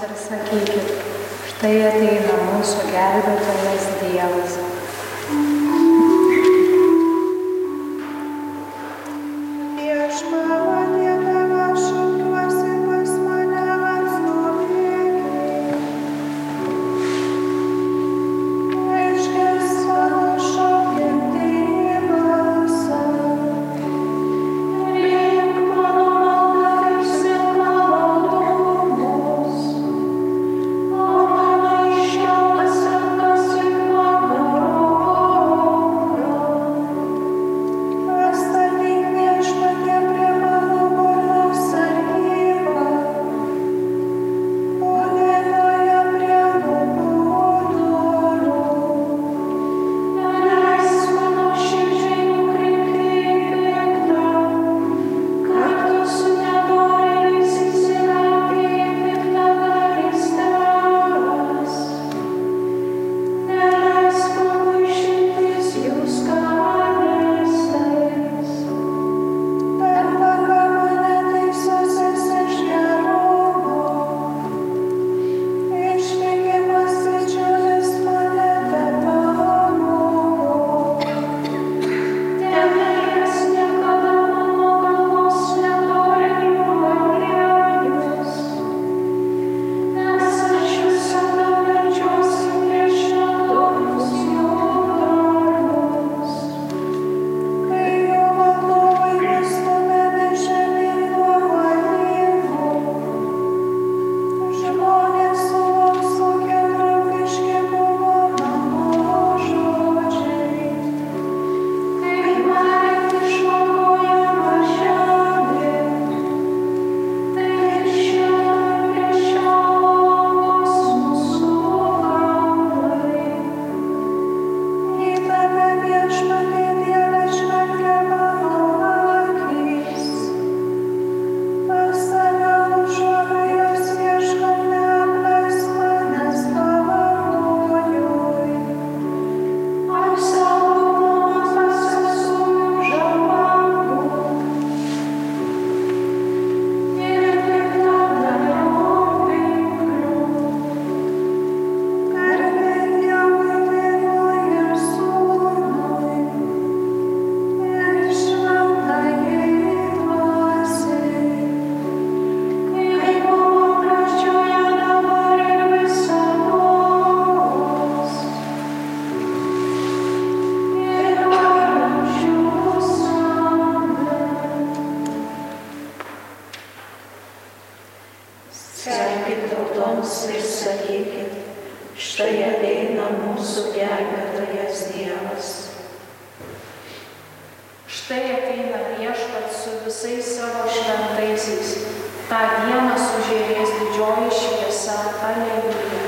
ir sakykit, štai ateina mūsų gelbėtojas Dievas. mūsų gelbėtojas Dievas. Štai ateina viešpat su visais savo šventaisiais. Ta diena sužėrės didžioji šviesa. Aleliuja.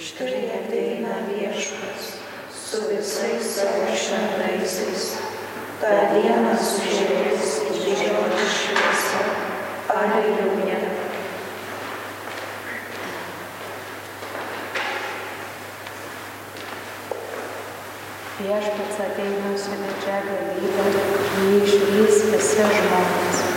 Štai ateina viešpas su visais savo šventaisiais. Ta diena sužiūrės didžioji šviesa. Aleliuja. Viešpats ateina su didžia galybe, jį išvys visi žmonės.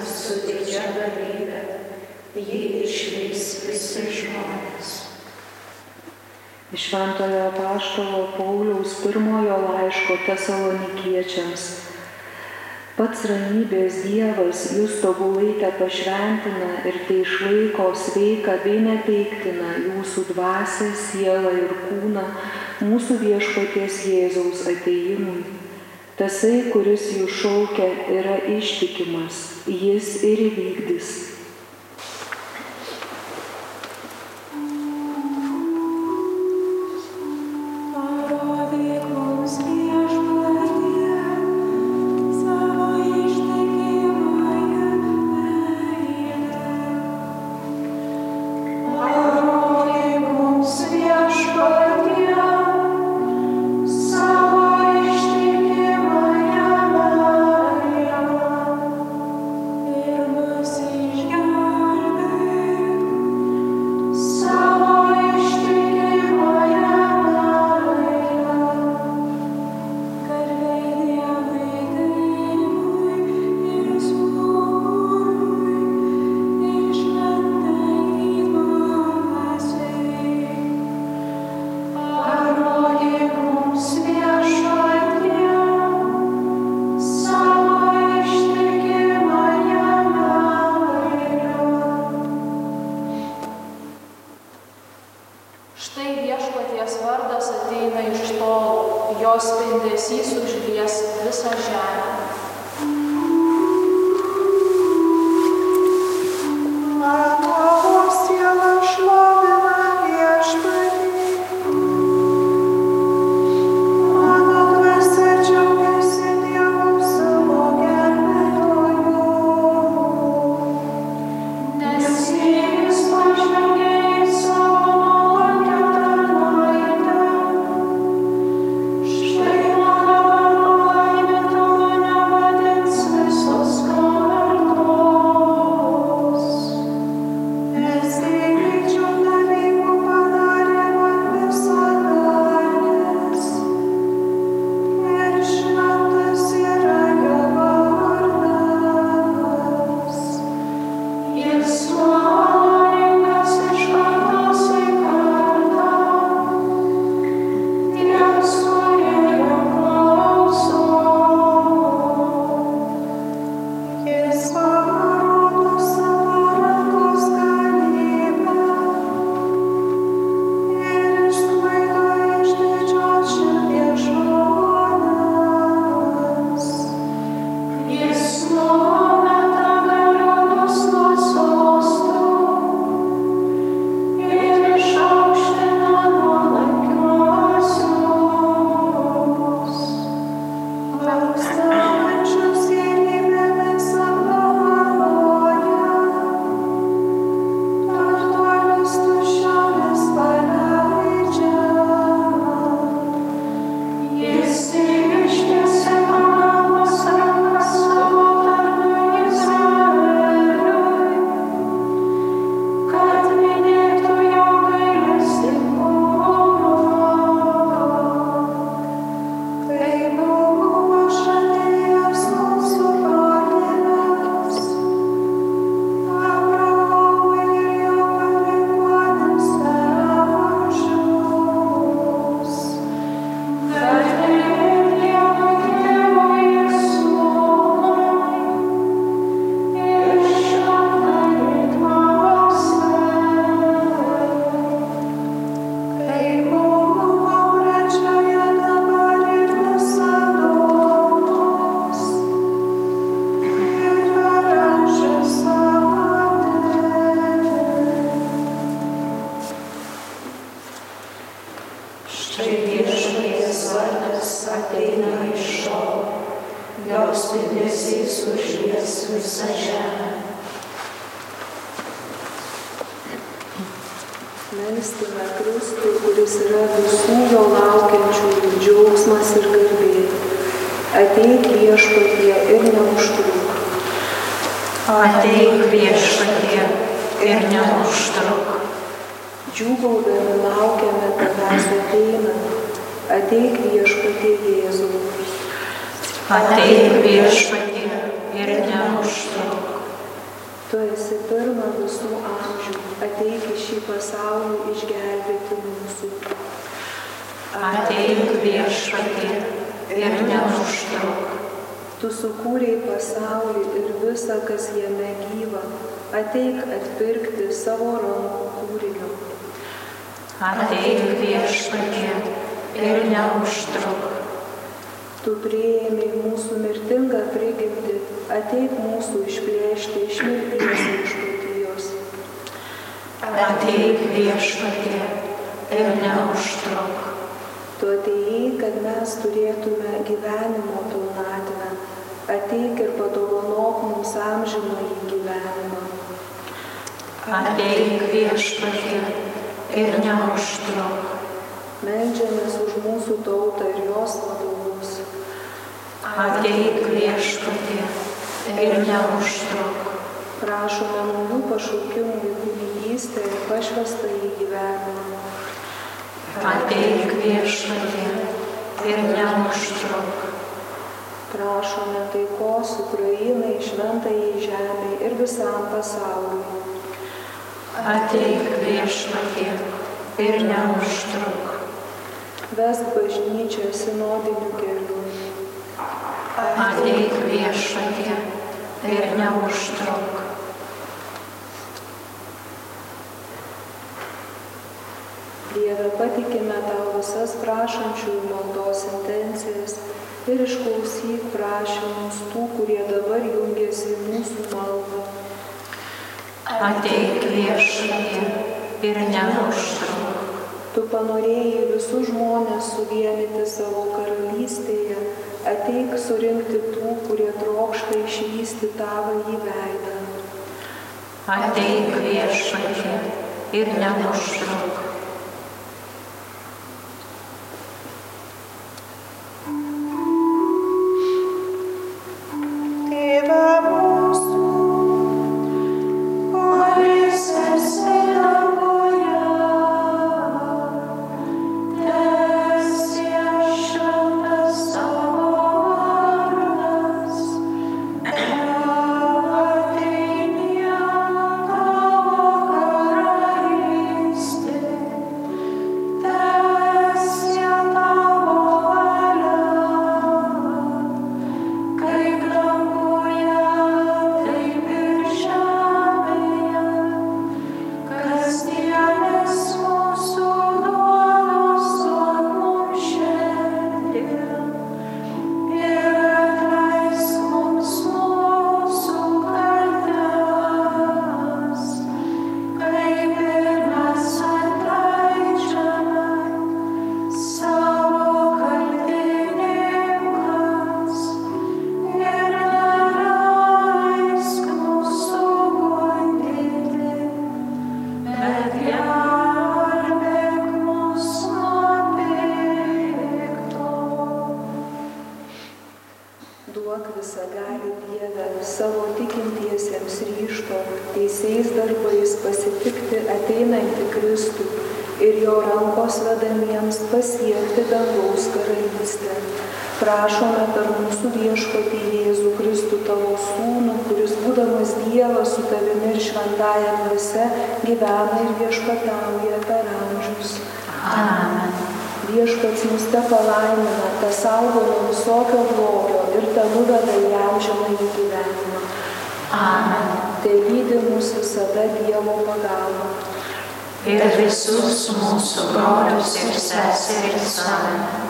motinos su didžia galybe, ji išvys visi žmonės. Iš Šventojo Paštalo Pauliaus pirmojo laiško tesalonikiečiams. Pats ramybės Dievas jūs tobulaitę pašventina ir tai išlaiko sveiką bei neteiktiną jūsų dvasę, sielą ir kūną mūsų viešpaties Jėzaus ateimui Tasai, kuris jų šaukia, yra ištikimas, jis ir įvykdys. de lhe Melskime Kristų, kuris yra visų jo laukiančiųjų džiaugsmas ir garbė. Ateik viešpatie ir neužtruk. Ateik viešpatie ir neužtruk. Džiūgaudami laukiame tavęs ateina. Ateik viešpatie Jėzų. Ateik viešpatie ir neužtruk. Tu esi pirma visų amžių, ateik į šį pasaulį išgelbėti mūsų. Ateik viešpatie ir neužtruk. Tu sukūrei pasaulį ir visą, kas jame gyva, ateik atpirkti savo rankų kūrinio. Ateik viešpatie ir neužtruk. Tu prieėmei mūsų mirtingą prigimtį, ateik mūsų išplėšti iš mirties viešpatijos. Ateik viešpatie ir neužtruk. Tu atėjai, kad mes turėtume gyvenimo pilnatvę. Ateik ir padovanok mums amžinąjį gyvenimą. Ateik viešpatie ir neužtruk. Meldžiamės už mūsų tautą ir jos vadovus. Ateik viešpatie ir neužtruk. Prašome naujų pašaukimų į kunigystę ir pašvestą į gyvenimą. Ateik viešpatie ir neužtruk. Prašome taikos Ukrainai, šventai žemė ir visam pasauliui. Ateik viešpatie ir neužtruk. Vesk bažnyčią sinodiniu keliu. Ateik viešpatie ir neužtruk. Dieve, patikime tau visas prašančiųjų maldos intencijas ir išklausyk prašymus tų, kurie dabar jungiasi mūsų maldą. Ateik viešpatie ir neužtruk. Tu panorėjai visus žmonės suvienyti savo karalystėje, ateik surinkti tų, kurie trokšta išvysti tavo į veidą. Ateik viešpatie ir neužtruk. Pasiekti dangaus karalystę. Prašome per mūsų viešpatį Jėzų Kristų tavo sūnų, kuris būdamas Dievas su tavimi ir šventąją dvasia gyvena ir viešpatauja per amžius. Amen. Viešpats mus te palaimina, te saugo nuo visokio blogio ir te nuveda į amžiną į gyvenimą. Amen. Te lydi mus visada Dievo pagalba. Ir visus mūsų brolius ir seseris. Amen.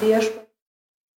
Viešpats